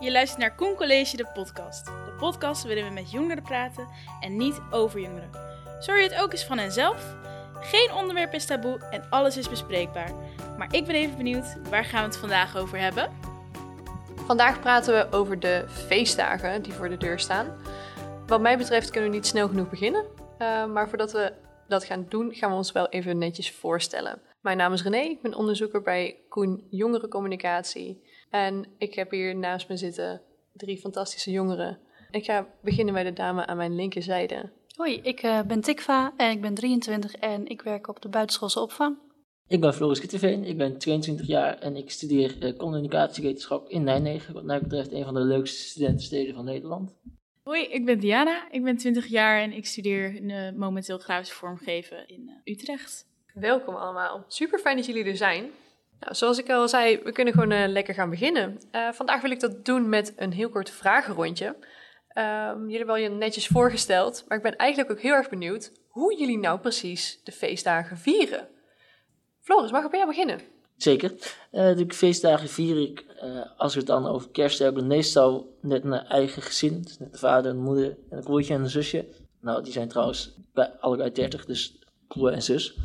Je luistert naar Koen College, de podcast. De podcast waarin we met jongeren praten en niet over jongeren. Zorg je het ook eens van henzelf? Geen onderwerp is taboe en alles is bespreekbaar. Maar ik ben even benieuwd, waar gaan we het vandaag over hebben? Vandaag praten we over de feestdagen die voor de deur staan. Wat mij betreft kunnen we niet snel genoeg beginnen. Uh, maar voordat we dat gaan doen, gaan we ons wel even netjes voorstellen. Mijn naam is René, ik ben onderzoeker bij Koen Jongerencommunicatie. En ik heb hier naast me zitten drie fantastische jongeren. Ik ga beginnen bij de dame aan mijn linkerzijde. Hoi, ik uh, ben Tikva en ik ben 23 en ik werk op de buitenschoolse opvang. Ik ben Floris Kitterveen, ik ben 22 jaar en ik studeer uh, communicatiewetenschap in Nijmegen. Wat mij betreft een van de leukste studentensteden van Nederland. Hoi, ik ben Diana, ik ben 20 jaar en ik studeer uh, momenteel grafische vormgeven in Utrecht. Welkom allemaal, super fijn dat jullie er zijn. Nou, zoals ik al zei, we kunnen gewoon uh, lekker gaan beginnen. Uh, vandaag wil ik dat doen met een heel kort vragenrondje. Um, jullie hebben je netjes voorgesteld, maar ik ben eigenlijk ook heel erg benieuwd hoe jullie nou precies de feestdagen vieren. Floris, mag ik bij jou beginnen? Zeker. Uh, de feestdagen vier ik, als we het dan over kerst hebben, meestal met mijn eigen gezin. Dus met de vader, de moeder en een broertje en een zusje. Nou, die zijn trouwens bij, allebei 30, dus broer en zus.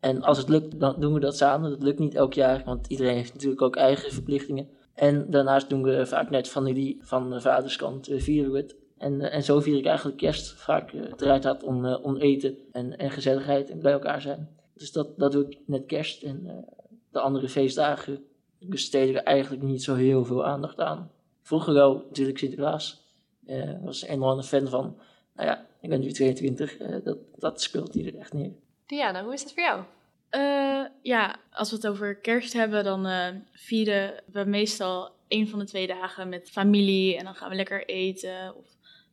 En als het lukt, dan doen we dat samen. Dat lukt niet elk jaar, want iedereen heeft natuurlijk ook eigen verplichtingen. En daarnaast doen we vaak net familie van de vaderskant uh, vieren we het. En, uh, en zo vier ik eigenlijk kerst. Vaak uh, draait dat om, om eten en, en gezelligheid en bij elkaar zijn. Dus dat, dat doe ik net kerst. En de andere feestdagen besteden we eigenlijk niet zo heel veel aandacht aan. Vroeger wel natuurlijk Sinterklaas. Ik was enorm een fan van. Nou ja, ik ben nu 22. dat, dat speelt hier echt neer. Diana, hoe is dat voor jou? Uh, ja, als we het over kerst hebben, dan uh, vieren we meestal een van de twee dagen met familie. En dan gaan we lekker eten. Of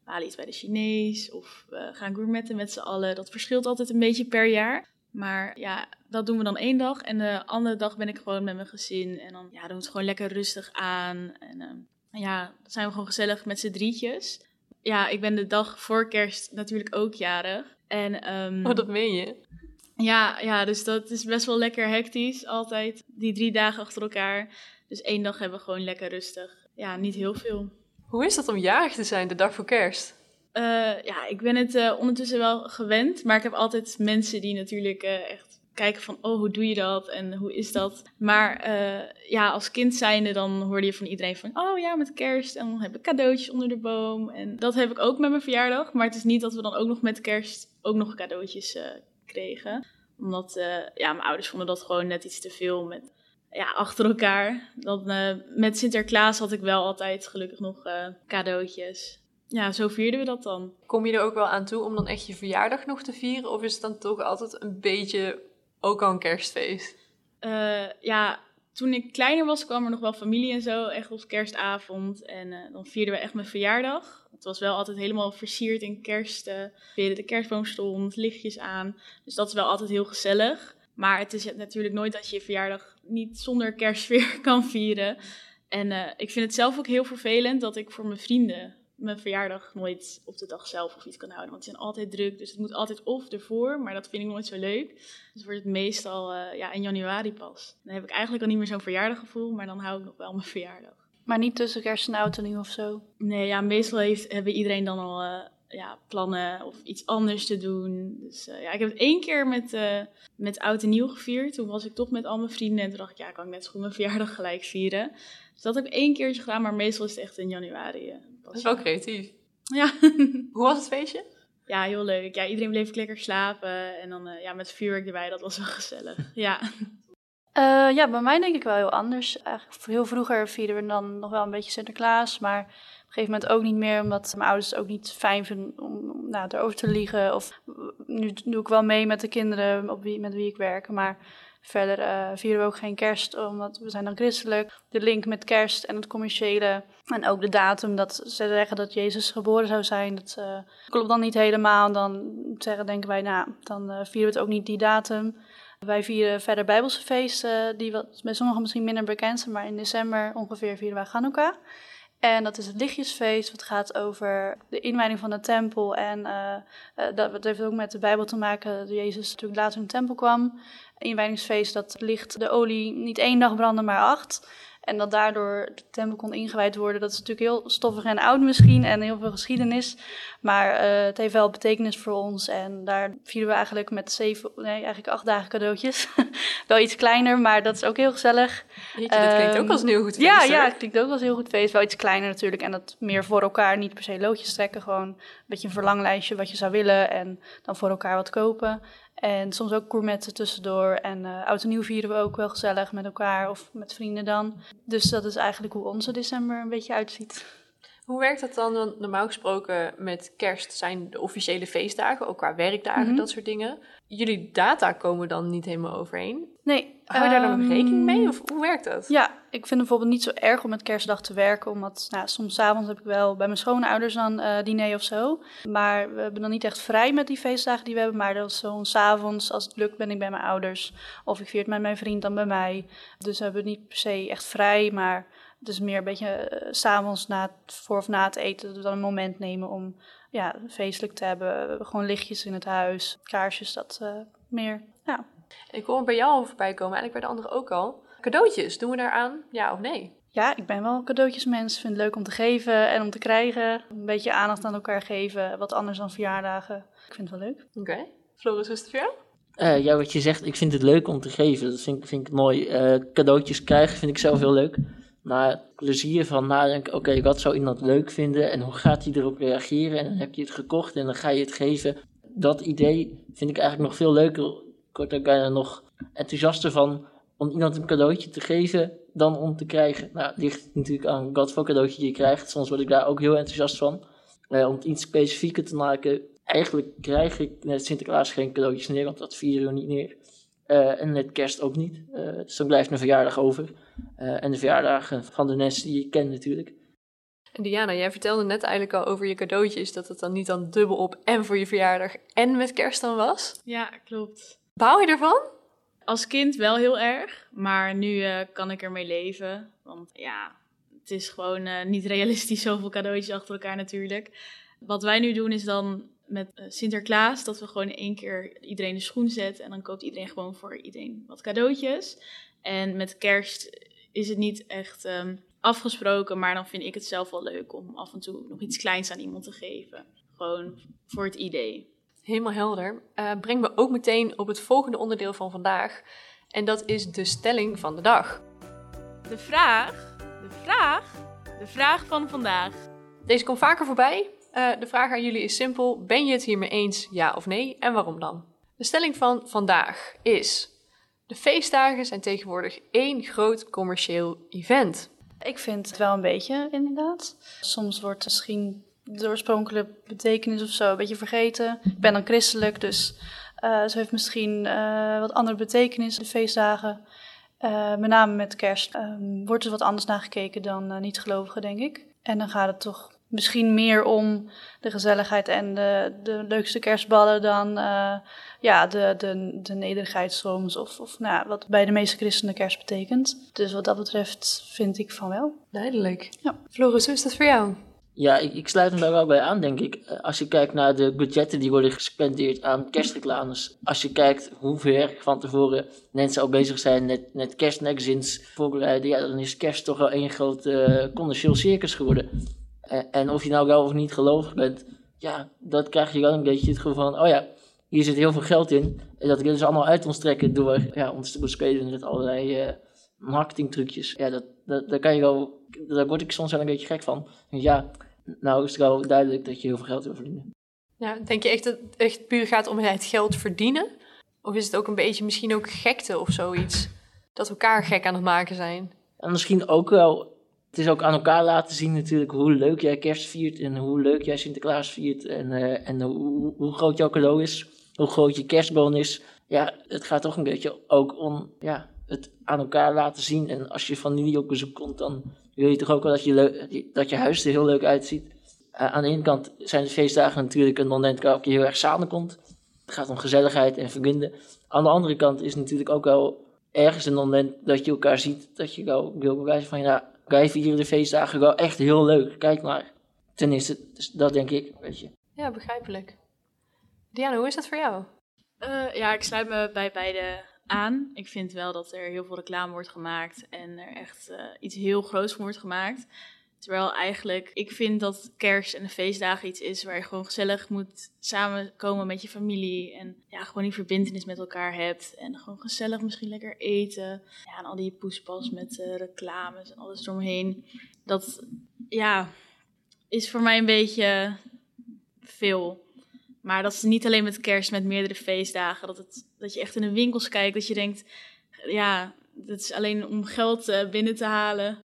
we halen iets bij de Chinees. Of we gaan gourmetten met z'n allen. Dat verschilt altijd een beetje per jaar. Maar ja, dat doen we dan één dag. En de andere dag ben ik gewoon met mijn gezin. En dan ja, doen we het gewoon lekker rustig aan. En uh, ja, dan zijn we gewoon gezellig met z'n drietjes. Ja, ik ben de dag voor kerst natuurlijk ook jarig. En, um, oh, dat meen je? Ja, ja, dus dat is best wel lekker hectisch altijd. Die drie dagen achter elkaar. Dus één dag hebben we gewoon lekker rustig. Ja, niet heel veel. Hoe is dat om jarig te zijn de dag voor kerst? Uh, ja, ik ben het uh, ondertussen wel gewend. Maar ik heb altijd mensen die natuurlijk uh, echt kijken van... Oh, hoe doe je dat? En hoe is dat? Maar ja, als kind zijnde dan hoorde je van iedereen van... Oh ja, met kerst. En dan heb ik cadeautjes onder de boom. En dat heb ik ook met mijn verjaardag. Maar het is niet dat we dan ook nog met kerst ook nog cadeautjes kregen. Omdat uh, ja, mijn ouders vonden dat gewoon net iets te veel met, ja, achter elkaar. Dan, uh, met Sinterklaas had ik wel altijd gelukkig nog uh, cadeautjes. Ja, zo vierden we dat dan. Kom je er ook wel aan toe om dan echt je verjaardag nog te vieren? Of is het dan toch altijd een beetje ook al een kerstfeest? ja, toen ik kleiner was, kwam er nog wel familie en zo, echt op kerstavond. En uh, dan vierden we echt mijn verjaardag. Het was wel altijd helemaal versierd in kerst. Uh, de kerstboom stond, lichtjes aan. Dus dat is wel altijd heel gezellig. Maar het is natuurlijk nooit dat je je verjaardag niet zonder kerstsfeer kan vieren. En uh, ik vind het zelf ook heel vervelend dat ik voor mijn vrienden mijn verjaardag nooit op de dag zelf of iets kan houden. Want die zijn altijd druk, dus het moet altijd of ervoor, maar dat vind ik nooit zo leuk. Dus wordt het meestal uh, ja, in januari pas. Dan heb ik eigenlijk al niet meer zo'n verjaardaggevoel, maar dan hou ik nog wel mijn verjaardag. Maar niet tussen kerst en oud en nieuw of zo? Nee, ja, meestal heeft, hebben iedereen dan al uh, ja, plannen of iets anders te doen. Dus uh, ja, ik heb het één keer met, uh, met oud en nieuw gevierd. Toen was ik toch met al mijn vrienden en toen dacht ik, ja, kan ik net zo goed mijn verjaardag gelijk vieren. Dus dat heb ik één keertje gedaan, maar meestal is het echt in januari. Dat is wel creatief. Ja. Hoe was het feestje? Ja, heel leuk. Ja, iedereen bleef lekker slapen. En dan uh, ja, met vuurwerk erbij, dat was wel gezellig. ja. Uh, ja, bij mij denk ik wel heel anders. Eigenlijk heel vroeger vierden we dan nog wel een beetje Sinterklaas. Maar op een gegeven moment ook niet meer, omdat mijn ouders het ook niet fijn vinden om nou, erover te liegen. Of nu doe ik wel mee met de kinderen op wie, met wie ik werk. Maar Verder uh, vieren we ook geen kerst, omdat we zijn dan christelijk. De link met kerst en het commerciële en ook de datum dat ze zeggen dat Jezus geboren zou zijn, dat uh, klopt dan niet helemaal. Dan zeggen, denken wij, nou, dan uh, vieren we het ook niet die datum. Wij vieren verder Bijbelse feesten, die wat bij sommigen misschien minder bekend zijn, maar in december ongeveer vieren wij Hanukkah. En dat is het lichtjesfeest, wat gaat over de inwijding van de tempel. En uh, uh, dat heeft ook met de Bijbel te maken, dat Jezus natuurlijk later in de tempel kwam. Inwijdingsfeest, dat licht de olie niet één dag branden, maar acht. En dat daardoor de tempel kon ingewijd worden. Dat is natuurlijk heel stoffig en oud misschien en heel veel geschiedenis. Maar uh, het heeft wel betekenis voor ons. En daar vieren we eigenlijk met zeven, nee, eigenlijk acht dagen cadeautjes. wel iets kleiner, maar dat is ook heel gezellig. Jeetje, dat klinkt ook als een heel goed feest. Ja, ja, het klinkt ook als een heel goed feest. Wel iets kleiner natuurlijk. En dat meer voor elkaar, niet per se loodjes trekken. Gewoon een beetje een verlanglijstje wat je zou willen. En dan voor elkaar wat kopen. En soms ook gourmetten tussendoor. En uh, oud en nieuw vieren we ook wel gezellig met elkaar of met vrienden dan. Dus dat is eigenlijk hoe onze december een beetje uitziet. Hoe werkt dat dan? Want normaal gesproken met kerst zijn de officiële feestdagen, ook qua werkdagen, Mhm. dat soort dingen. Jullie data komen dan niet helemaal overeen. Nee. Hou je daar dan ehm, rekening mee? Of hoe werkt dat? Ja, ik vind het bijvoorbeeld niet zo erg om met kerstdag te werken. Omdat nou, soms 's avonds heb ik wel bij mijn schoonouders dan eh diner of zo. Maar we hebben dan niet echt vrij met die feestdagen die we hebben. Maar dat is zo'n avonds, als het lukt, ben ik bij mijn ouders. Of ik vier het met mijn vriend dan bij mij. Dus we hebben niet per se echt vrij. Maar het is meer een beetje 's s'avonds na het, voor of na het eten. Dat we dan een moment nemen om ja, feestelijk te hebben. Gewoon lichtjes in het huis, kaarsjes, dat eh, meer. Ja. Ik hoor bij jou al voorbij komen, eigenlijk bij de anderen ook al. Cadeautjes, doen we daaraan? Ja of nee? Ja, ik ben wel een cadeautjesmens. Ik vind het leuk om te geven en om te krijgen. Een beetje aandacht aan elkaar geven. Wat anders dan verjaardagen. Ik vind het wel leuk. Oké. Floris, is het voor jou? Eh, ja, wat je zegt, ik vind het leuk om te geven. Dat vind, ik- vind ik mooi. Eh, cadeautjes krijgen vind ik zelf heel leuk. Het plezier van nadenken, oké, wat zou iemand leuk vinden en hoe gaat hij erop reageren? En dan heb je het gekocht en dan ga je het geven. Dat idee vind ik eigenlijk nog veel leuker. Ik word bijna nog enthousiaster van om iemand een cadeautje te geven dan om te krijgen. Nou, het ligt natuurlijk aan wat voor cadeautje je krijgt. Soms word ik daar ook heel enthousiast van. Eh, om het iets specifieker te maken, eigenlijk krijg ik net Sinterklaas geen cadeautjes meer, want dat vieren we niet meer. Eh, en net kerst ook niet. Eh, dus dan blijft een verjaardag over. Eh, en de verjaardagen van de mensen die je kent natuurlijk. En Diana, jij vertelde net eigenlijk al over je cadeautjes, dat het dan niet dan dubbel op en voor je verjaardag en met kerst dan was. Ja, klopt. Bouw je ervan? Als kind wel heel erg, maar nu eh, kan ik ermee leven. Want ja, het is gewoon eh, niet realistisch zoveel cadeautjes achter elkaar natuurlijk. Wat wij nu doen is dan met eh, Sinterklaas dat we gewoon één keer iedereen de schoen zetten. En dan koopt iedereen gewoon voor iedereen wat cadeautjes. En met kerst is het niet echt ehm, afgesproken, maar dan vind ik het zelf wel leuk om af en toe nog iets kleins aan iemand te geven. Gewoon voor het idee. Helemaal helder. Eh breng me ook meteen op het volgende onderdeel van vandaag. En dat is de stelling van de dag. De vraag, de vraag, de vraag van vandaag. Deze komt vaker voorbij. Eh, de vraag aan jullie is simpel. Ben je het hiermee eens, ja of nee? En waarom dan? De stelling van vandaag is... De feestdagen zijn tegenwoordig één groot commercieel event. Ik vind het wel een beetje, inderdaad. Soms wordt misschien de oorspronkelijke betekenis of zo een beetje vergeten. Ik ben dan christelijk, dus eh ze heeft misschien eh, wat andere betekenis, de feestdagen. Met name met kerst ehm, wordt er wat anders naar gekeken dan niet-gelovigen, denk ik. En dan gaat het toch misschien meer om de gezelligheid en de, de leukste kerstballen dan eh, ja, de, de, de nederigheid soms. Of, of nou, ja, wat bij de meeste christenen kerst betekent. Dus wat dat betreft vind ik van wel. Duidelijk. Ja. Floris, hoe is dat voor jou? Ja, ik, ik sluit me daar wel bij aan, denk ik. Eh, Als je kijkt naar de budgetten die worden gespendeerd aan kerstreclames. Als je kijkt hoe ver van tevoren mensen al bezig zijn met, met kerstmagazines voorbereiden. Ja, dan is kerst toch wel één groot eh, commercieel circus geworden. En of je nou wel of niet gelovig bent, ja, dat krijg je wel een beetje het gevoel van, oh ja, hier zit heel veel geld in. En dat willen ze allemaal uit ons trekken door ja, ons te bespelen met allerlei eh marketingtrucjes. Ja, dat, dat, daar, kan je wel, daar word ik soms wel een beetje gek van. Ja, nou is het wel duidelijk dat je heel veel geld wil verdienen. Ja, denk je echt dat het echt puur gaat om het geld verdienen? Of is het ook een beetje misschien ook gekte of zoiets? Dat we elkaar gek aan het maken zijn? En misschien ook wel, het is ook aan elkaar laten zien natuurlijk hoe leuk jij kerst viert en hoe leuk jij Sinterklaas viert en, eh, en hoe, hoe groot jouw cadeau is, hoe groot je kerstboom is. Ja, het gaat toch een beetje ook om ja, het aan elkaar laten zien. En als je familie op bezoek komt, dan wil je toch ook wel dat je, dat je huis er heel leuk uitziet. Eh, aan de ene kant zijn de feestdagen natuurlijk een moment waarop je heel erg samenkomt. Het gaat om gezelligheid en verbinden. Aan de andere kant is natuurlijk ook wel ergens een moment dat je elkaar ziet. Dat je wel wil bewijzen van, ja, wij vieren de feestdagen wel echt heel leuk. Kijk maar. Ten eerste, dus dat denk ik, weet je. Ja, begrijpelijk. Diana, hoe is dat voor jou? Eh, ja, ik sluit me bij beide aan. Ik vind wel dat er heel veel reclame wordt gemaakt en er echt uh, iets heel groots van wordt gemaakt. Terwijl eigenlijk, ik vind dat kerst en de feestdagen iets is waar je gewoon gezellig moet samenkomen met je familie. En ja, gewoon die verbindenis met elkaar hebt. En gewoon gezellig misschien lekker eten. Ja, en al die poespas met uh, reclames en alles eromheen. Dat, ja, is voor mij een beetje veel. Maar dat is niet alleen met kerst, met meerdere feestdagen. Dat, het, dat je echt in de winkels kijkt, dat je denkt, ja, dat is alleen om geld uh, binnen te halen.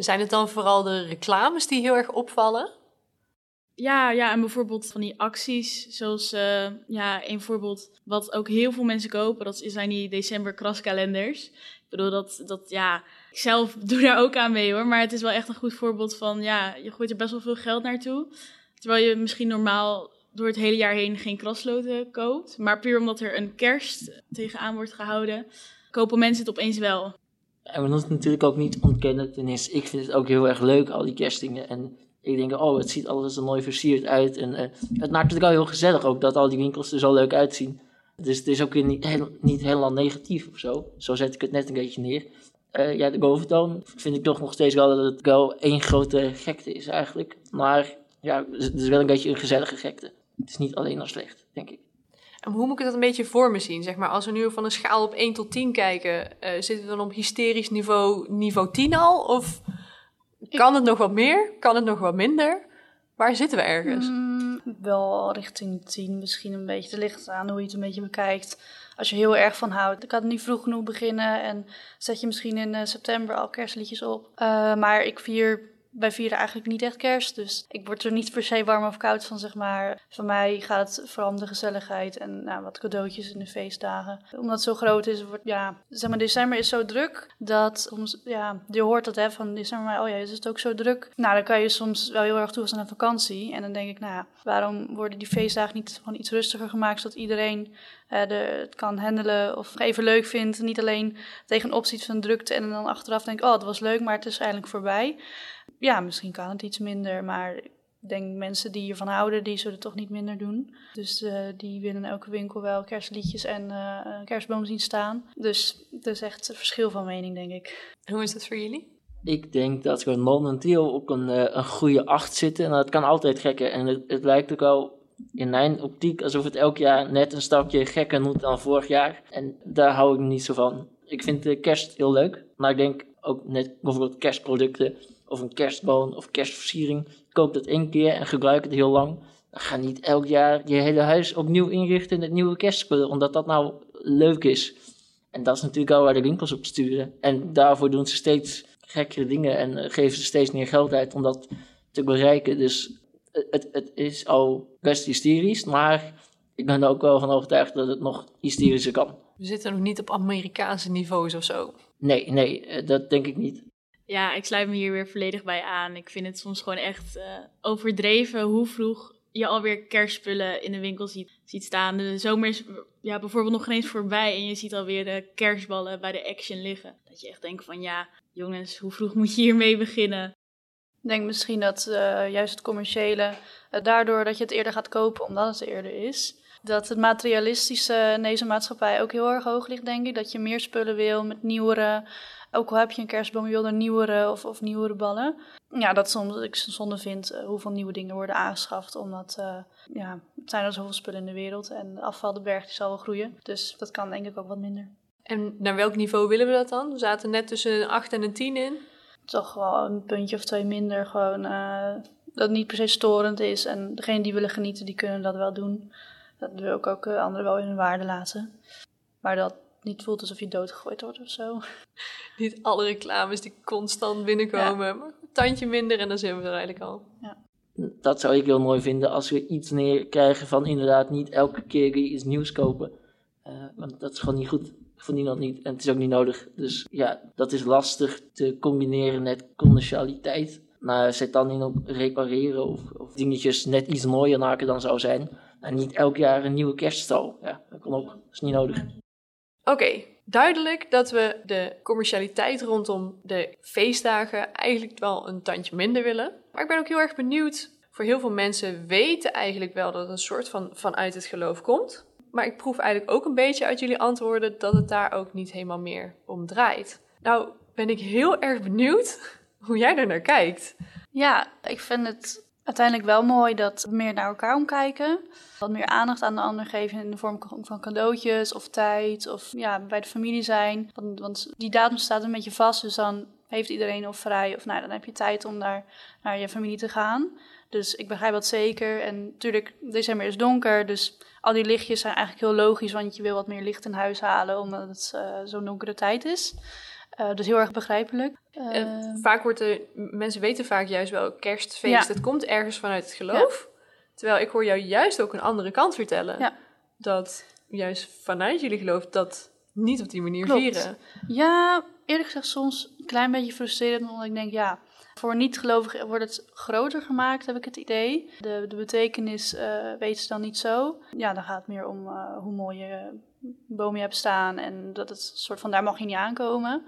Zijn het dan vooral de reclames die heel erg opvallen? Ja, ja, en bijvoorbeeld van die acties, zoals uh, ja, een voorbeeld wat ook heel veel mensen kopen, dat zijn die december kraskalenders. Ik bedoel, dat, dat ja, ik zelf doe daar ook aan mee hoor, maar het is wel echt een goed voorbeeld van, ja, je gooit er best wel veel geld naartoe. Terwijl je misschien normaal door het hele jaar heen geen krasloten koopt. Maar puur omdat er een kerst tegenaan wordt gehouden, kopen mensen het opeens wel. En we moeten natuurlijk ook niet ontkennen. Ten eerste, ik vind het ook heel erg leuk, al die kerstdingen. En ik denk, oh, het ziet alles er mooi versierd uit. En uh, het maakt natuurlijk wel heel gezellig ook dat al die winkels er zo leuk uitzien. Dus het is ook niet, heel, helemaal negatief of zo. Zo zet ik het net een beetje neer. Uh, ja, de boventoon vind ik toch nog steeds wel dat het wel één grote gekte is eigenlijk. Maar ja, het is wel een beetje een gezellige gekte. Het is niet alleen maar slecht, denk ik. En hoe moet ik dat een beetje voor me zien? Zeg maar, als we nu van een schaal op 1 tot 10 kijken, uh, zitten we dan op hysterisch niveau, niveau 10 al? Of kan het nog wat meer? Kan het nog wat minder? Waar zitten we ergens? Mm, wel richting 10 misschien een beetje. Het ligt aan hoe je het een beetje bekijkt. Als je heel erg van houdt, dan kan het niet vroeg genoeg beginnen. En zet je misschien in uh, september al kerstliedjes op. Uh, maar ik vier wij vieren eigenlijk niet echt kerst. Dus ik word er niet per se warm of koud van, zeg maar. Van mij gaat het vooral om de gezelligheid en nou, wat cadeautjes in de feestdagen. Omdat het zo groot is, wordt, ja, zeg maar, december is zo druk dat ja, je hoort dat hè, van december, maar oh ja, is het ook zo druk? Nou, dan kan je soms wel heel erg toe aan vakantie. En dan denk ik, nou, waarom worden die feestdagen niet gewoon iets rustiger gemaakt, zodat iedereen de, het kan handelen of even leuk vindt. Niet alleen tegenop ziet van drukte en dan achteraf denkt, oh, het was leuk, maar het is eigenlijk voorbij ja, misschien kan het iets minder, maar ik denk mensen die ervan houden, die zullen het toch niet minder doen. Dus uh, die willen in elke winkel wel kerstliedjes en uh, een kerstboom zien staan. Dus het is echt een verschil van mening, denk ik. Hoe is dat voor jullie? Ik denk dat we momenteel op een, uh, een goede acht zitten. En dat kan altijd gekker. En het, het lijkt ook wel in mijn optiek alsof het elk jaar net een stapje gekker moet dan vorig jaar. En daar hou ik niet zo van. Ik vind de kerst heel leuk. Maar ik denk ook net bijvoorbeeld kerstproducten of een kerstboom of kerstversiering. Koop dat één keer en gebruik het heel lang. Dan ga niet elk jaar je hele huis opnieuw inrichten met nieuwe kerstspullen, omdat dat nou leuk is. En dat is natuurlijk al waar de winkels op sturen. En daarvoor doen ze steeds gekkere dingen en eh, geven ze steeds meer geld uit om dat te bereiken. Dus het, het is al best hysterisch, maar ik ben er ook wel van overtuigd dat het nog hysterischer kan. We zitten nog niet op Amerikaanse niveaus of zo. Nee, nee, eh, dat denk ik niet. Ja, ik sluit me hier weer volledig bij aan. Ik vind het soms gewoon echt uh, overdreven hoe vroeg je alweer kerstspullen in de winkel ziet, ziet staan. De zomer is ja, bijvoorbeeld nog geen eens voorbij en je ziet alweer de kerstballen bij de Action liggen. Dat je echt denkt van ja, jongens, hoe vroeg moet je hiermee beginnen? Ik denk misschien dat uh, juist het commerciële, uh, daardoor dat je het eerder gaat kopen omdat het eerder is, dat het materialistische in deze maatschappij ook heel erg hoog ligt, denk ik. Dat je meer spullen wil met nieuwere ook al heb je een kerstboom, je wil er nieuwere of, of nieuwere ballen. Ja, dat soms ik zonde vind uh, hoeveel nieuwe dingen worden aangeschaft. Omdat, uh, ja, het zijn er zoveel spullen in de wereld. En de afval, de berg, die zal wel groeien. Dus dat kan denk ik ook wat minder. En naar welk niveau willen we dat dan? We zaten net tussen een 8 en een 10 in. Toch wel een puntje of twee minder. Gewoon uh, dat het niet per se storend is. En degenen die willen genieten, die kunnen dat wel doen. Dat wil ik ook anderen wel in hun waarde laten. Maar dat niet voelt alsof je doodgegooid wordt of zo. Niet alle reclames die constant binnenkomen. Ja. Maar een tandje minder en dan zijn we er eigenlijk al. Ja. Dat zou ik heel mooi vinden als we iets neerkrijgen van inderdaad niet elke keer iets nieuws kopen. Uh, want dat is gewoon niet goed voor niemand niet. En het is ook niet nodig. Dus ja, dat is lastig te combineren met commercialiteit. Maar zet dan in op repareren of, of dingetjes net iets mooier maken dan zou zijn. En niet elk jaar een nieuwe kerststal. Ja, dat kan ook. Dat is niet nodig. Oké, duidelijk dat we de commercialiteit rondom de feestdagen eigenlijk wel een tandje minder willen. Maar ik ben ook heel erg benieuwd. Voor heel veel mensen weten eigenlijk wel dat het een soort van vanuit het geloof komt. Maar ik proef eigenlijk ook een beetje uit jullie antwoorden dat het daar ook niet helemaal meer om draait. Nou, ben ik heel erg benieuwd hoe jij er naar kijkt. Ja, ik vind het uiteindelijk wel mooi dat we meer naar elkaar omkijken. Wat meer aandacht aan de ander geven in de vorm van cadeautjes of tijd of ja, bij de familie zijn. Want, want die datum staat een beetje vast, dus dan heeft iedereen of vrij of nou, dan heb je tijd om daar naar je familie te gaan. Dus ik begrijp dat zeker. En natuurlijk, december is donker, dus al die lichtjes zijn eigenlijk heel logisch, want je wil wat meer licht in huis halen omdat het uh, zo'n donkere tijd is. Uh, dus heel erg begrijpelijk. Uh, vaak wordt er, mensen weten vaak juist wel kerstfeest. Ja. Het komt ergens vanuit het geloof. Ja. Terwijl ik hoor jou juist ook een andere kant vertellen. Ja. Dat juist vanuit jullie geloof dat niet op die manier Klopt. vieren. Ja, eerlijk gezegd soms een klein beetje frustrerend, omdat ik denk, ja, voor niet-gelovigen wordt het groter gemaakt, heb ik het idee. De, de betekenis uh, weten ze dan niet zo. Ja, dan gaat het meer om uh, hoe mooi je boom je hebt staan en dat het soort van daar mag je niet aankomen.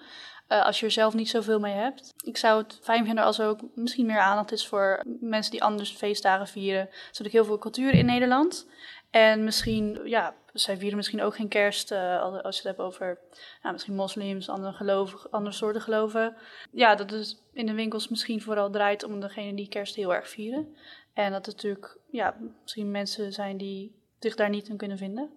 Uh, als je er zelf niet zoveel mee hebt. Ik zou het fijn vinden als er ook misschien meer aandacht is voor mensen die anders feestdagen vieren. Er is natuurlijk heel veel cultuur in Nederland. En misschien, ja, zij vieren misschien ook geen kerst uh, als je het hebt over nou, misschien moslims, andere, geloven, andere soorten geloven. Ja, dat het in de winkels misschien vooral draait om degene die kerst heel erg vieren. En dat er natuurlijk, ja, misschien mensen zijn die zich daar niet in kunnen vinden.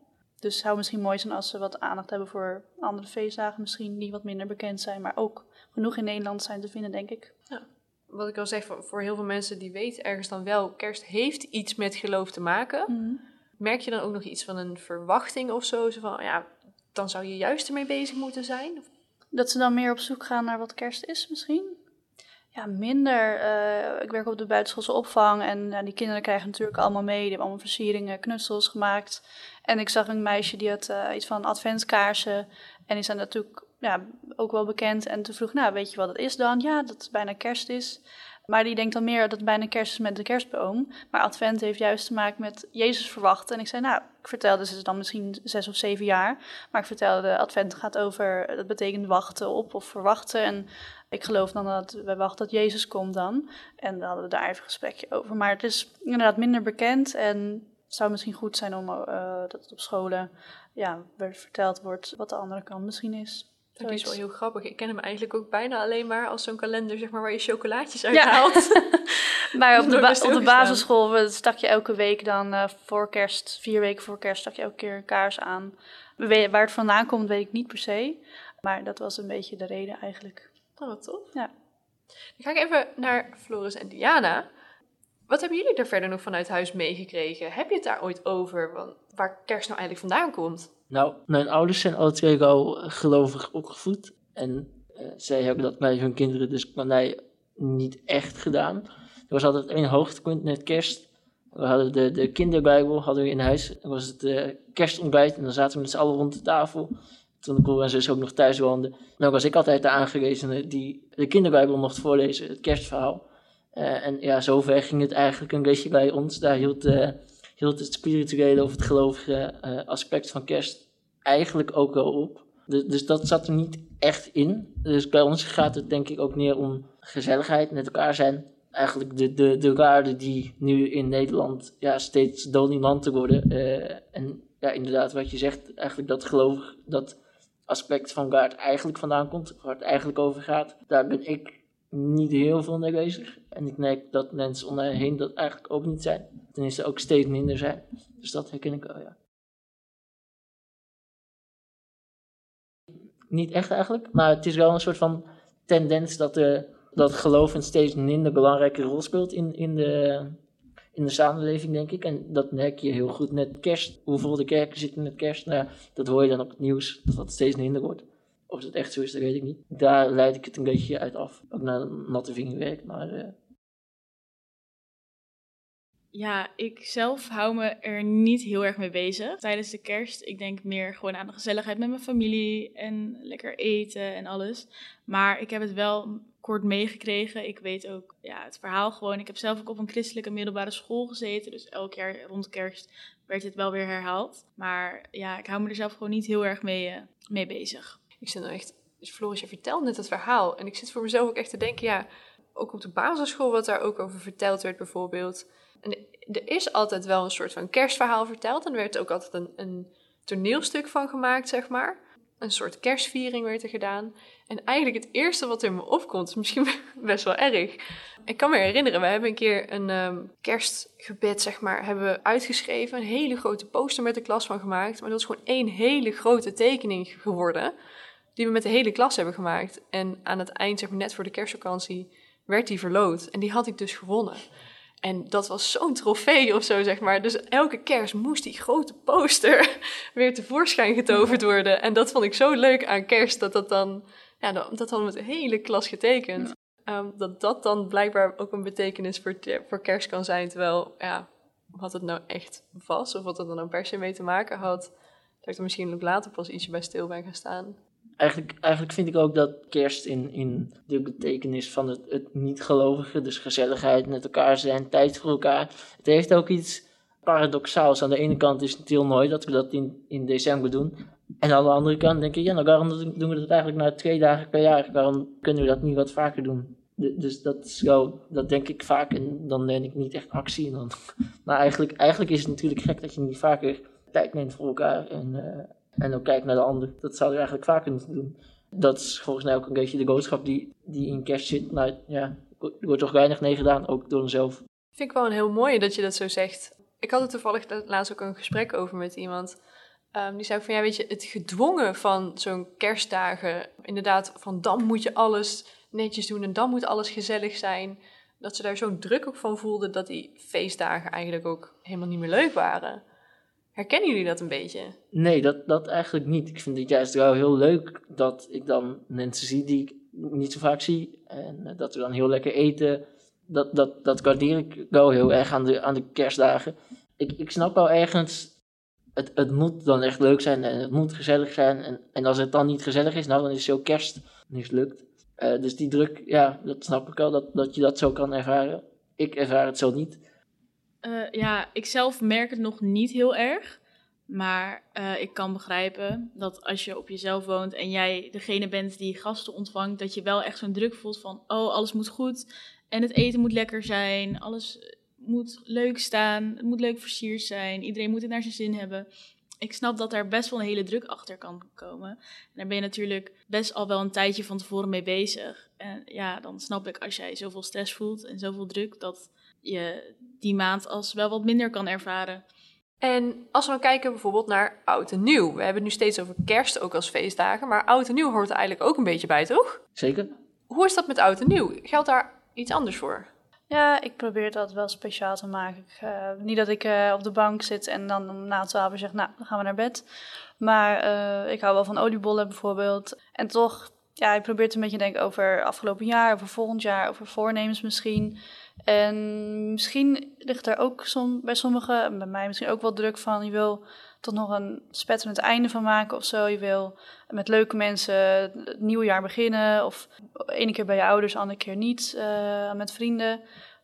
Dus het zou misschien mooi zijn als ze wat aandacht hebben voor andere feestdagen, misschien die wat minder bekend zijn, maar ook genoeg in Nederland zijn te vinden, denk ik. Ja. Wat ik al zeg, voor heel veel mensen die weten ergens dan wel, kerst heeft iets met geloof te maken. Mhm. Merk je dan ook nog iets van een verwachting of zo? Zo van, ja, dan zou je juist ermee bezig moeten zijn? Dat ze dan meer op zoek gaan naar wat kerst is misschien? Ja, minder. Uh, ik werk op de buitenschoolse opvang en uh, die kinderen krijgen natuurlijk allemaal mee. Die hebben allemaal versieringen, knutsels gemaakt. En ik zag een meisje die had uh, iets van adventskaarsen. En die zijn natuurlijk ja, ook wel bekend. En toen vroeg nou, weet je wat het is dan? Ja, dat het bijna kerst is. Maar die denkt dan meer dat het bijna kerst is met de kerstboom. Maar advent heeft juist te maken met Jezus verwachten. En ik zei, nou, ik vertelde ze dan misschien zes of zeven jaar. Maar ik vertelde, advent gaat over, dat betekent wachten op of verwachten. En ik geloof dan dat we wachten dat Jezus komt dan. En dan hadden we daar even een gesprekje over. Maar het is inderdaad minder bekend. En zou misschien goed zijn om uh, dat het op scholen ja, verteld wordt wat de andere kant misschien is. Dat is wel heel grappig. Ik ken hem eigenlijk ook bijna alleen maar als zo'n kalender zeg maar, waar je chocolaatjes uit haalt. Ja. maar op de, ba op de basisschool stak je elke week dan uh, voor kerst, vier weken voor kerst, stak je elke keer een kaars aan. Waar het vandaan komt, weet ik niet per se. Maar dat was een beetje de reden eigenlijk. Oh, wat tof. Ja. Dan ga ik even naar Floris en Diana. Wat hebben jullie er verder nog vanuit huis meegekregen? Heb je het daar ooit over, waar kerst nou eigenlijk vandaan komt? Nou, mijn ouders zijn alle twee al gelovig opgevoed. En uh, zij hebben dat bij hun kinderen dus bij mij niet echt gedaan. Er was altijd één hoogtepunt met kerst. We hadden de, de kinderbijbel hadden we in huis. Dan was het uh, kerstontbijt en dan zaten we met z'n allen rond de tafel. Toen de broer en zus ook nog thuis woonden. Dan was ik altijd de aangewezene die de kinderbijbel mocht voorlezen, het kerstverhaal. Uh, en ja, zover ging het eigenlijk een beetje bij ons. Daar hield, uh, hield het spirituele of het gelovige uh, aspect van kerst eigenlijk ook wel op. Dus, dat zat er niet echt in. Dus bij ons gaat het denk ik ook meer om gezelligheid, met elkaar zijn. Eigenlijk de, de, de waarden die nu in Nederland ja, steeds dominanter worden. en ja, inderdaad, wat je zegt, eigenlijk dat geloof, dat aspect van waar het eigenlijk vandaan komt, waar het eigenlijk over gaat, daar ben ik niet heel veel mee bezig. En ik merk dat mensen om mij heen dat eigenlijk ook niet zijn. Tenminste ook steeds minder zijn. Dus dat herken ik wel, ja. Niet echt eigenlijk, maar het is wel een soort van tendens dat, de, dat geloof een steeds minder belangrijke rol speelt in, in, de, in de samenleving, denk ik. En dat merk je heel goed met kerst. Hoeveel de kerken zitten met kerst, nou dat hoor je dan op het nieuws, dat dat steeds minder wordt. Of het echt zo is, dat weet ik niet. Daar leid ik het een beetje uit af. Ook naar natte vingerwerk, maar... Uh... Ja, ik zelf hou me er niet heel erg mee bezig tijdens de kerst. Ik denk meer gewoon aan de gezelligheid met mijn familie en lekker eten en alles. Maar ik heb het wel kort meegekregen. Ik weet ook ja, het verhaal gewoon. Ik heb zelf ook op een christelijke middelbare school gezeten. Dus elk jaar rond kerst werd dit wel weer herhaald. Maar ja, ik hou me er zelf gewoon niet heel erg mee, uh, mee bezig. Ik zit nou echt, dus Floris, je vertelt net het verhaal. En ik zit voor mezelf ook echt te denken, ja, ook op de basisschool wat daar ook over verteld werd bijvoorbeeld. En er is altijd wel een soort van kerstverhaal verteld. En er werd ook altijd een, een toneelstuk van gemaakt, zeg maar. Een soort kerstviering werd er gedaan. En eigenlijk het eerste wat in me opkomt, is misschien best wel erg. Ik kan me herinneren, we hebben een keer een ehm, kerstgebed, zeg maar, hebben uitgeschreven. Een hele grote poster met de klas van gemaakt. Maar dat is gewoon één hele grote tekening geworden. Die we met de hele klas hebben gemaakt. En aan het eind, zeg maar net voor de kerstvakantie, werd die verloot. En die had ik dus gewonnen. En dat was zo'n trofee of zo, zeg maar. Dus elke kerst moest die grote poster weer tevoorschijn getoverd worden. En dat vond ik zo leuk aan kerst, dat dat dan... Ja, dat hadden we met de hele klas getekend. Ehm, dat dat dan blijkbaar ook een betekenis voor, voor kerst kan zijn. Terwijl, ja, wat het nou echt was, of wat het er nou per se mee te maken had... dat ik er misschien ook later pas ietsje bij stil ben gaan staan eigenlijk, eigenlijk vind ik ook dat kerst in, in de betekenis van het, het niet-gelovige, dus gezelligheid met elkaar zijn, tijd voor elkaar, het heeft ook iets paradoxaals. Aan de ene kant is het heel mooi dat we dat in, in december doen. En aan de andere kant denk ik, ja, nou waarom doen we dat eigenlijk na twee dagen per jaar? Waarom kunnen we dat niet wat vaker doen? dus dat is wel, dat denk ik vaak en dan neem ik niet echt actie. Dan, maar eigenlijk, eigenlijk is het natuurlijk gek dat je niet vaker tijd neemt voor elkaar en, uh, en ook kijkt naar de ander. Dat zou je eigenlijk vaker moeten doen. Dat is volgens mij ook een beetje de boodschap die, die in kerst zit. Maar ja, er wordt toch weinig mee gedaan, ook door mezelf. Vind ik wel een heel mooie dat je dat zo zegt. Ik had er toevallig laatst ook een gesprek over met iemand. Um, die zei van, ja, weet je, het gedwongen van zo'n kerstdagen, inderdaad, van dan moet je alles netjes doen en dan moet alles gezellig zijn. Dat ze daar zo'n druk ook van voelden dat die feestdagen eigenlijk ook helemaal niet meer leuk waren. Herkennen jullie dat een beetje? Nee, dat, dat eigenlijk niet. Ik vind het juist wel heel leuk dat ik dan mensen zie die ik niet zo vaak zie. En eh, dat we dan heel lekker eten. Dat, dat, dat waardeer ik wel heel erg aan de, aan de kerstdagen. Ik, ik snap wel ergens, het, het moet dan echt leuk zijn en het moet gezellig zijn. En, en als het dan niet gezellig is, nou dan is zo kerst mislukt. Uh, dus die druk, ja, dat snap ik wel, dat, dat je dat zo kan ervaren. Ik ervaar het zo niet. Uh, ja, ik zelf merk het nog niet heel erg. Maar uh, ik kan begrijpen dat als je op jezelf woont en jij degene bent die gasten ontvangt, dat je wel echt zo'n druk voelt van, oh, alles moet goed en het eten moet lekker zijn, alles moet leuk staan, het moet leuk versierd zijn, iedereen moet het naar zijn zin hebben. Ik snap dat daar best wel een hele druk achter kan komen. En daar ben je natuurlijk best al wel een tijdje van tevoren mee bezig. En ja, dan snap ik als jij zoveel stress voelt en zoveel druk, dat je die maand als wel wat minder kan ervaren. En als we dan kijken bijvoorbeeld naar oud en nieuw. We hebben het nu steeds over kerst ook als feestdagen, maar oud en nieuw hoort er eigenlijk ook een beetje bij, toch? Zeker. Hoe is dat met oud en nieuw? Geldt daar iets anders voor? Ja, ik probeer dat wel speciaal te maken. Uh, niet dat ik uh, op de bank zit en dan na twaalf uur zeg, nou, dan gaan we naar bed. Maar uh, ik hou wel van oliebollen bijvoorbeeld. En toch, ja, ik probeer het een beetje te denken over afgelopen jaar, over volgend jaar, over voornemens misschien. En misschien ligt er ook bij sommigen, bij mij misschien ook wel druk van, je wil tot nog een spetterend einde van maken of zo. Je wil met leuke mensen het nieuwe jaar beginnen. Of ene keer bij je ouders, andere keer niet, uh, met vrienden.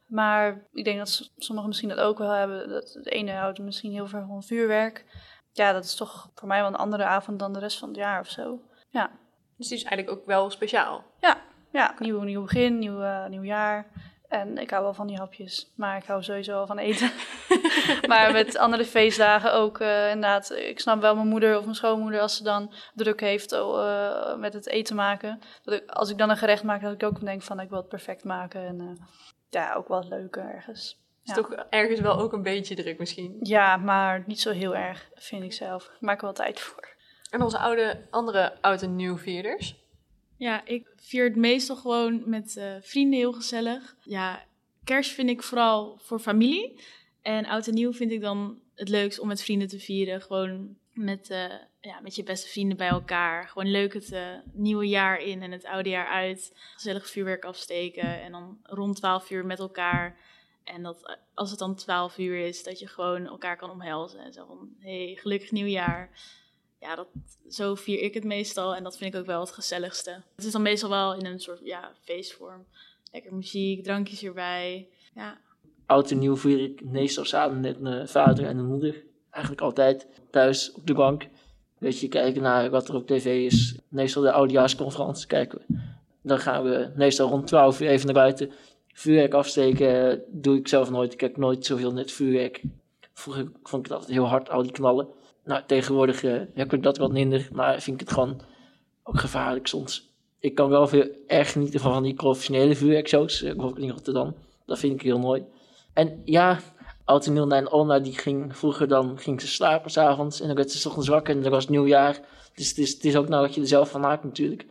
Maar ik denk dat sommigen misschien dat ook wel hebben. Dat de ene houdt misschien heel veel van vuurwerk. Ja, dat is toch voor mij wel een andere avond dan de rest van het jaar of zo. Ja. Dus die is eigenlijk ook wel speciaal? Ja, ja. Nieuw, nieuw begin, nieuw, uh, nieuw jaar. En ik hou wel van die hapjes, maar ik hou sowieso wel van eten. maar met andere feestdagen ook uh, inderdaad. Ik snap wel mijn moeder of mijn schoonmoeder als ze dan druk heeft uh, met het eten maken. Dat ik, als ik dan een gerecht maak, dat ik ook denk van ik wil het perfect maken. En uh, ja, ook wel leuk ergens. Is toch ergens wel ook een beetje druk misschien? Ja, maar niet zo heel erg, vind ik zelf. Ik maak er wel tijd voor. En onze oude, andere oud- en nieuwvierders? Ja, ik vier het meestal gewoon met uh, vrienden heel gezellig. Ja, kerst vind ik vooral voor familie. En oud en nieuw vind ik dan het leukst om met vrienden te vieren. Gewoon met, uh, ja, met je beste vrienden bij elkaar. Gewoon leuk het uh, nieuwe jaar in en het oude jaar uit. Gezellig vuurwerk afsteken en dan rond 12 uur met elkaar. En dat als het dan 12 uur is, dat je gewoon elkaar kan omhelzen. En zo van, hey, gelukkig nieuwjaar ja, dat, zo vier ik het meestal. En dat vind ik ook wel het gezelligste. Het is dan meestal wel in een soort ja, feestvorm. Lekker muziek, drankjes erbij. Ja. Oud en nieuw vier ik meestal samen met mijn vader en mijn moeder. Eigenlijk altijd thuis op de bank. Weet je, kijken naar wat er op tv is. Meestal de oudejaarsconferentie kijken we. Dan gaan we meestal rond 12 uur even naar buiten. Vuurwerk afsteken doe ik zelf nooit. Ik heb nooit zoveel net vuurwerk. Vroeger vond ik het altijd heel hard, al die knallen. Nou, tegenwoordig eh, heb ik dat wat minder, maar vind ik het gewoon ook gevaarlijk soms. Ik kan wel veel erg genieten van, die professionele vuurwerkshows, uh, bijvoorbeeld in Rotterdam. Dat vind ik heel mooi. En ja, Oud Nieuw en die ging vroeger dan ging ze slapen s'avonds en dan werd ze ochtends wakker en dan was het nieuwjaar. Dus het is, het is ook nou wat je er zelf van maakt natuurlijk.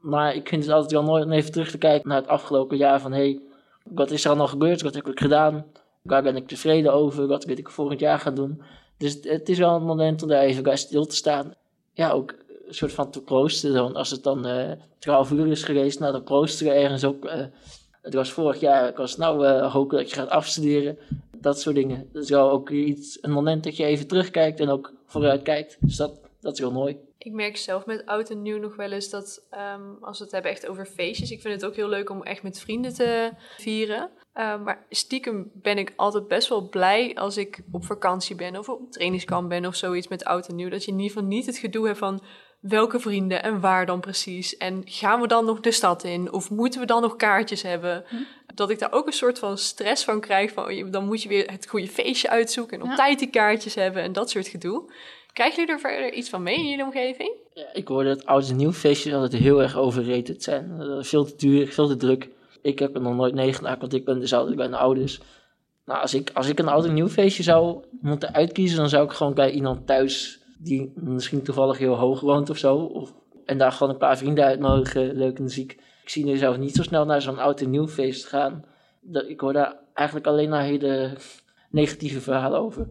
Maar ik vind het altijd wel mooi om even terug te kijken naar het afgelopen jaar van hé, hey, wat is er allemaal gebeurd? Wat heb ik gedaan? Waar ben ik tevreden over? Wat wil ik volgend jaar gaan doen? Dus het is wel een moment om daar even bij stil te staan. Ja, ook een soort van te proosten. Als het dan uh, 12 uur is geweest, nou dan proosten we ergens ook. Uh, het was vorig jaar, ik was nou uh, hopen dat je gaat afstuderen. Dat soort dingen. Dat is wel ook iets, een moment dat je even terugkijkt en ook vooruit kijkt. Dus dat, dat is wel mooi. Ik merk zelf met oud en nieuw nog wel eens dat um, als we het hebben echt over feestjes. Ik vind het ook heel leuk om echt met vrienden te vieren. Uh, maar stiekem ben ik altijd best wel blij als ik op vakantie ben of op trainingskamp ben of zoiets met oud en nieuw. Dat je in ieder geval niet het gedoe hebt van welke vrienden en waar dan precies. En gaan we dan nog de stad in of moeten we dan nog kaartjes hebben? Hm. Dat ik daar ook een soort van stress van krijg van dan moet je weer het goede feestje uitzoeken en op ja. tijd die kaartjes hebben en dat soort gedoe. Krijgen jullie er verder iets van mee in jullie omgeving? Ja, ik hoorde dat oud en nieuw feestjes altijd heel erg overrated zijn. Veel te duur, veel te druk. Ik heb er nog nooit meegemaakt, want ik ben dus bij mijn ouders. Nou, als ik, als ik een oud en nieuw feestje zou moeten uitkiezen, dan zou ik gewoon bij iemand thuis die misschien toevallig heel hoog woont of zo. Of, en daar gewoon een paar vrienden uitnodigen, leuke muziek. Ik zie nu zelf niet zo snel naar zo'n oud en nieuw feest gaan. Ik hoor daar eigenlijk alleen maar hele negatieve verhalen over.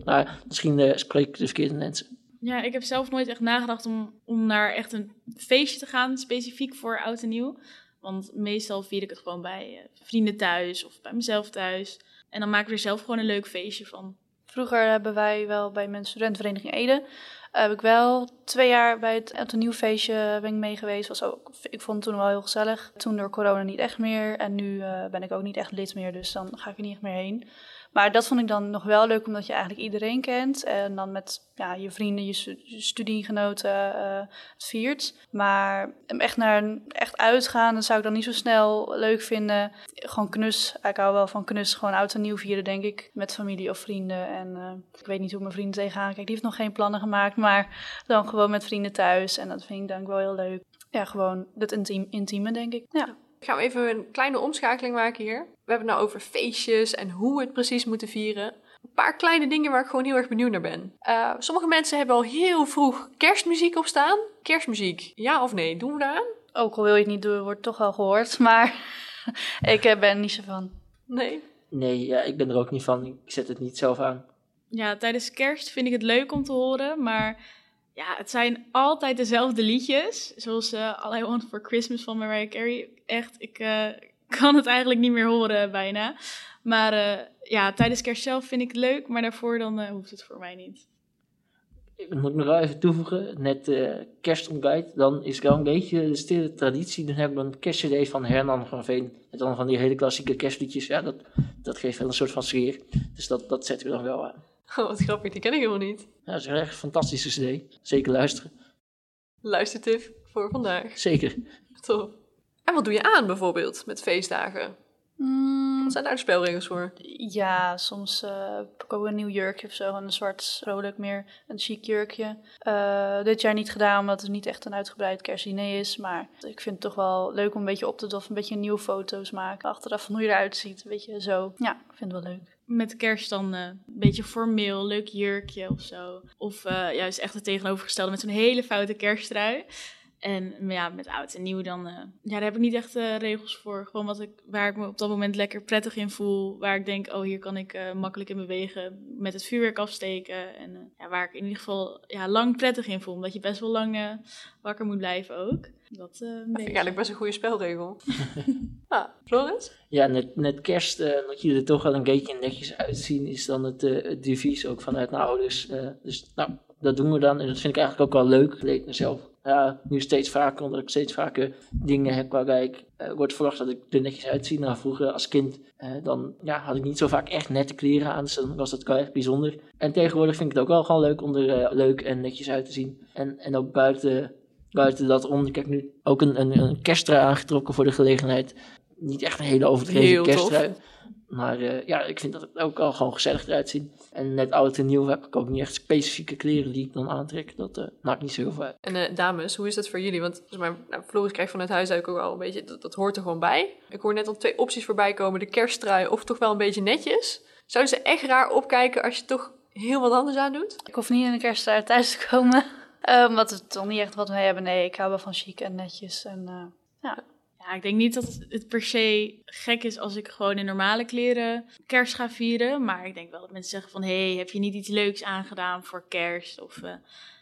Misschien uh, spreek ik de verkeerde mensen. Ja, ik heb zelf nooit echt nagedacht om, om naar echt een feestje te gaan, specifiek voor oud en nieuw. Want meestal vier ik het gewoon bij uh, vrienden thuis of bij mezelf thuis. En dan maken we er zelf gewoon een leuk feestje van. Vroeger hebben wij wel bij mijn studentenvereniging Ede... Uh, heb ik wel twee jaar bij het oud en nieuw feestje ben ik mee geweest. Was ook, ik vond het toen wel heel gezellig. Toen door corona niet echt meer. En nu ben ik ook niet echt lid meer, dus dan ga ik er niet echt meer heen. Maar dat vond ik dan nog wel leuk, omdat je eigenlijk iedereen kent. En dan met ja, je vrienden, je, studiegenoten uh, het viert. Maar echt naar echt uitgaan, dat zou ik dan niet zo snel leuk vinden. Gewoon knus. Ik hou wel van knus. Gewoon oud en nieuw vieren, denk ik. Met familie of vrienden. En uh, ik weet niet hoe mijn vrienden tegenaan kijken. Die heeft nog geen plannen gemaakt. Maar dan gewoon met vrienden thuis. En dat vind ik dan wel heel leuk. Ja, gewoon het intiem, intieme, denk ik. Ja. Gaan we even een kleine omschakeling maken hier. We hebben het nou over feestjes en hoe we het precies moeten vieren. Een paar kleine dingen waar ik gewoon heel erg benieuwd naar ben. Uh, sommige mensen hebben al heel vroeg kerstmuziek op staan. Kerstmuziek, ja of nee? Doen we daar aan? Ook al wil je het niet doen, wordt toch wel gehoord. Maar ik ben er niet zo van. Nee? Nee, ja, ik ben er ook niet van. Ik zet het niet zelf aan. Ja, tijdens kerst vind ik het leuk om te horen, maar ja, het zijn altijd dezelfde liedjes. Zoals uh, All I Want For Christmas van Mariah Carey. Echt, ik uh, kan het eigenlijk niet meer horen bijna. Maar uh, ja, tijdens kerst zelf vind ik het leuk, maar daarvoor dan hoeft het voor mij niet. Ik moet nog wel even toevoegen, net kerstontbijt, dan is wel een beetje de stille traditie. Dan hebben we een kerstcd van Hernan van Veen. En dan van die hele klassieke kerstliedjes. Ja, dat, dat geeft wel een soort van sfeer. Dus dat, dat zetten we dan wel aan. Oh, wat grappig, die ken ik helemaal niet. Ja, dat is echt een fantastische cd. Zeker luisteren. Luistertip voor vandaag. Zeker. Top. En wat doe je aan bijvoorbeeld met feestdagen? Mm. Wat zijn daar de spelregels voor? Ja, soms uh, heb ik ook een nieuw jurkje of zo. Een zwart, vrolijk meer, een chic jurkje. Uh, dit jaar niet gedaan, omdat het niet echt een uitgebreid kerstdiner is. Maar ik vind het toch wel leuk om een beetje op te doffen. Een beetje nieuwe foto's maken. Achteraf van hoe je eruit ziet. Een beetje zo. Ja, ik vind het wel leuk met kerst dan een beetje formeel, leuk jurkje of zo. Of uh, juist echt het tegenovergestelde met zo'n hele foute kersttrui. En ja, met oud en nieuw dan, uh, ja, daar heb ik niet echt regels voor. Gewoon wat ik, waar ik me op dat moment lekker prettig in voel. Waar ik denk, oh, hier kan ik makkelijk in bewegen. Met het vuurwerk afsteken. En ja, waar ik in ieder geval ja, lang prettig in voel. Omdat je best wel lang wakker moet blijven ook. Dat, uh, dat vind ik eigenlijk best een goede spelregel. ah, Floris? Ja, net, net kerst, uh, dat je er toch wel een beetje netjes uitzien, is dan het, uh, het devies ook vanuit mijn ouders. dus nou, dat doen we dan. En dat vind ik eigenlijk ook wel leuk. Leek mezelf. Ja, nu steeds vaker, omdat ik steeds vaker dingen heb waarbij ik wordt verwacht dat ik er netjes uitzie. Nou, vroeger als kind, dan ja, had ik niet zo vaak echt nette kleren aan, dus dan was dat wel echt bijzonder. En tegenwoordig vind ik het ook wel gewoon leuk om er leuk en netjes uit te zien. En, en ook buiten buiten dat om. Ik heb nu ook een, een, een kersttrui aangetrokken voor de gelegenheid. niet echt een hele overdreven tof. Maar eh, ja, ik vind dat het ook al gewoon gezellig eruit zien. En net oud en nieuw heb ik ook niet echt specifieke kleren die ik dan aantrek. Dat eh, maakt niet zo heel veel uit. En eh, dames, hoe is dat voor jullie? Want zeg maar, nou, Floris krijgt vanuit huis ook al een beetje, dat, dat hoort er gewoon bij. Ik hoor net al twee opties voorbij komen, de kersttrui of toch wel een beetje netjes. Zouden ze echt raar opkijken als je toch heel wat anders aan doet? Ik hoef niet in de kersttrui thuis te komen. Eh, omdat we toch niet echt wat mee hebben. Nee, ik hou wel van chic en netjes. En, eh, Ja, ik denk niet dat het per se gek is als ik gewoon in normale kleren kerst ga vieren. Maar ik denk wel dat mensen zeggen van... hé, hey, heb je niet iets leuks aangedaan voor kerst? Of, eh,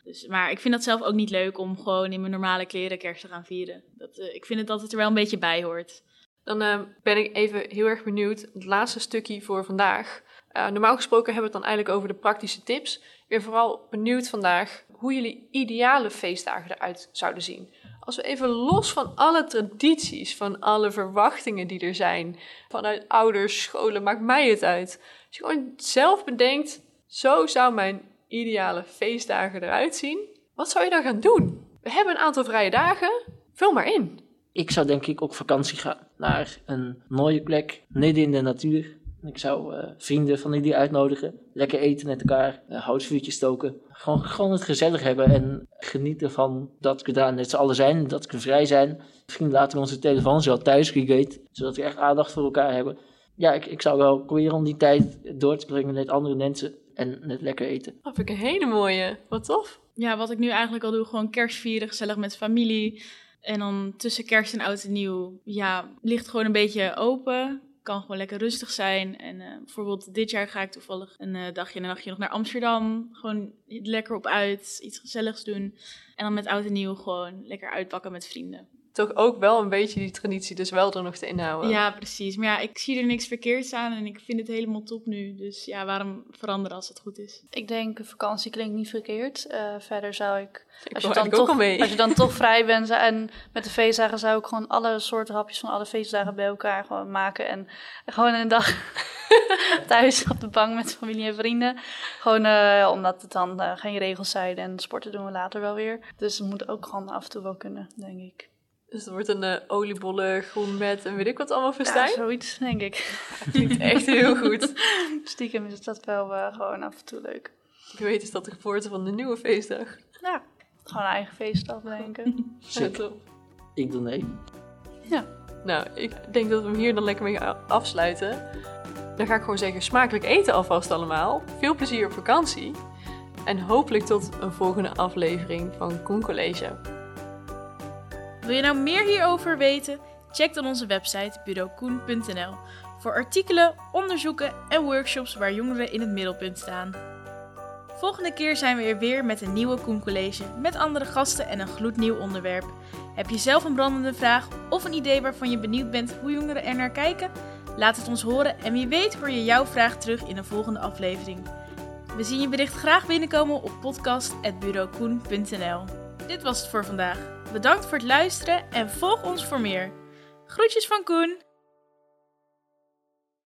dus, maar ik vind dat zelf ook niet leuk om gewoon in mijn normale kleren kerst te gaan vieren. Dat, eh, ik vind het dat het er wel een beetje bij hoort. Dan eh, ben ik even heel erg benieuwd, het laatste stukje voor vandaag. Normaal gesproken hebben we het dan eigenlijk over de praktische tips. Ik ben vooral benieuwd vandaag hoe jullie ideale feestdagen eruit zouden zien. Als we even los van alle tradities, van alle verwachtingen die er zijn, vanuit ouders, scholen, maakt mij het uit. Als je gewoon zelf bedenkt, zo zou mijn ideale feestdagen eruit zien. Wat zou je dan gaan doen? We hebben een aantal vrije dagen, vul maar in. Ik zou denk ik op vakantie gaan naar een mooie plek, midden in de natuur. Ik zou eh, vrienden van jullie uitnodigen, lekker eten met elkaar, uh, houtvuurtjes stoken. Gewoon, gewoon het gezellig hebben en genieten van dat we daar met z'n allen zijn, dat we vrij zijn. Misschien laten we onze telefoons wel thuis, wie weet, zodat we echt aandacht voor elkaar hebben. Ja, ik, ik zou wel proberen om die tijd door te brengen met andere mensen en net lekker eten. Dat vind ik een hele mooie. Wat tof. Ja, wat ik nu eigenlijk al doe, gewoon kerst vieren, gezellig met familie. En dan tussen kerst en oud en nieuw, ja, ligt gewoon een beetje open. Kan gewoon lekker rustig zijn. En uh, bijvoorbeeld dit jaar ga ik toevallig een uh, dagje en een nachtje nog naar Amsterdam. Gewoon lekker op uit, iets gezelligs doen. En dan met oud en nieuw gewoon lekker uitpakken met vrienden. Toch ook wel een beetje die traditie dus wel er nog te inhouden. Ja, precies. Maar ja, ik zie er niks verkeerds aan en ik vind het helemaal top nu. Dus ja, waarom veranderen als het goed is? Ik denk, vakantie klinkt niet verkeerd. Uh, verder zou ik, ik als, je dan toch, als je dan toch vrij bent en met de feestdagen zou ik gewoon alle soorten hapjes van alle feestdagen bij elkaar gewoon maken. En gewoon een dag thuis op de bank met familie en vrienden. Gewoon uh, omdat het dan uh, geen regels zijn en sporten doen we later wel weer. Dus het moet ook gewoon af en toe wel kunnen, denk ik. Dus het wordt een uh, oliebollen, groen met en weet ik wat allemaal festijn? Ja, zoiets, denk ik. Klinkt echt heel goed. Stiekem is dat wel uh, gewoon af en toe leuk. Wie weet is dat de geboorte van de nieuwe feestdag. Ja, gewoon een eigen feestdag bedenken. Zeker. Ik doe nee. Ja. Nou, ik denk dat we hem hier dan lekker mee afsluiten. Dan ga ik gewoon zeggen, smakelijk eten alvast allemaal. Veel plezier op vakantie. En hopelijk tot een volgende aflevering van Koen College. Wil je nou meer hierover weten? Check dan onze website bureaukoen.nl voor artikelen, onderzoeken en workshops waar jongeren in het middelpunt staan. Volgende keer zijn we er weer met een nieuwe Koen College met andere gasten en een gloednieuw onderwerp. Heb je zelf een brandende vraag of een idee waarvan je benieuwd bent hoe jongeren er naar kijken? Laat het ons horen en wie weet hoor je jouw vraag terug in een volgende aflevering. We zien je bericht graag binnenkomen op podcast.bureaukoen.nl. Dit was het voor vandaag. Bedankt voor het luisteren en volg ons voor meer. Groetjes van Koen!